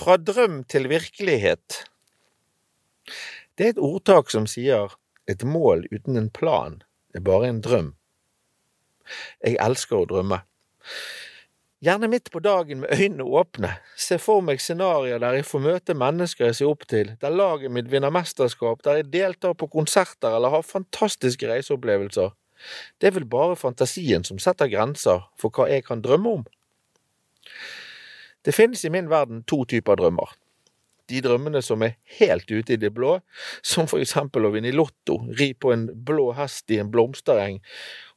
Fra drøm til virkelighet. Det er et ordtak som sier et mål uten en plan er bare en drøm. Jeg elsker å drømme. Gjerne midt på dagen med øynene åpne, se for meg scenarioer der jeg får møte mennesker jeg ser opp til, der laget mitt vinner mesterskap, der jeg deltar på konserter eller har fantastiske reiseopplevelser. Det er vel bare fantasien som setter grenser for hva jeg kan drømme om. Det finnes i min verden to typer drømmer. De drømmene som er helt ute i det blå, som for eksempel å vinne i Lotto, ri på en blå hest i en blomstereng,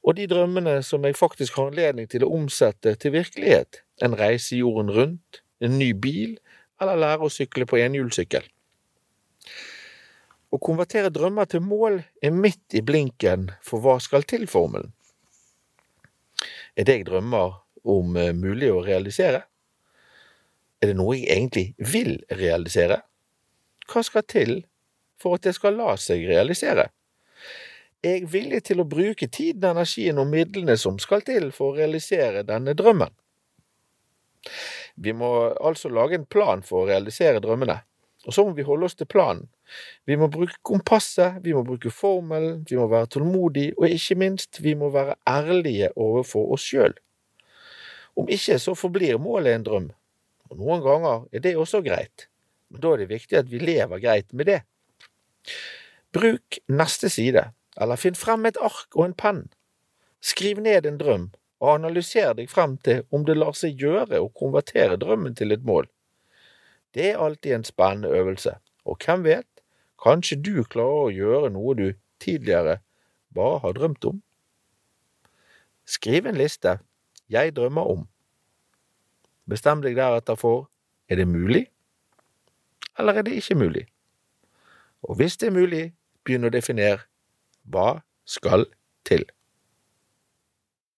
og de drømmene som jeg faktisk har anledning til å omsette til virkelighet, en reise jorden rundt, en ny bil, eller lære å sykle på enhjulssykkel. Å konvertere drømmer til mål er midt i blinken for hva skal til-formelen. Er det jeg drømmer om eh, mulig å realisere? Er det noe jeg egentlig vil realisere? Hva skal til for at det skal la seg realisere? Er jeg villig til å bruke tiden, energien og midlene som skal til for å realisere denne drømmen? Vi må altså lage en plan for å realisere drømmene, og så må vi holde oss til planen. Vi må bruke kompasset, vi må bruke formelen, vi må være tålmodige, og ikke minst, vi må være ærlige overfor oss sjøl. Om ikke så forblir målet en drøm, og noen ganger er det også greit, men da er det viktig at vi lever greit med det. Bruk neste side, eller finn frem et ark og en penn. Skriv ned en drøm, og analyser deg frem til om det lar seg gjøre å konvertere drømmen til et mål. Det er alltid en spennende øvelse, og hvem vet, kanskje du klarer å gjøre noe du tidligere bare har drømt om? Skriv en liste Jeg drømmer om. Bestem deg deretter for er det mulig, eller er det ikke mulig? Og hvis det er mulig, begynn å definere hva skal til.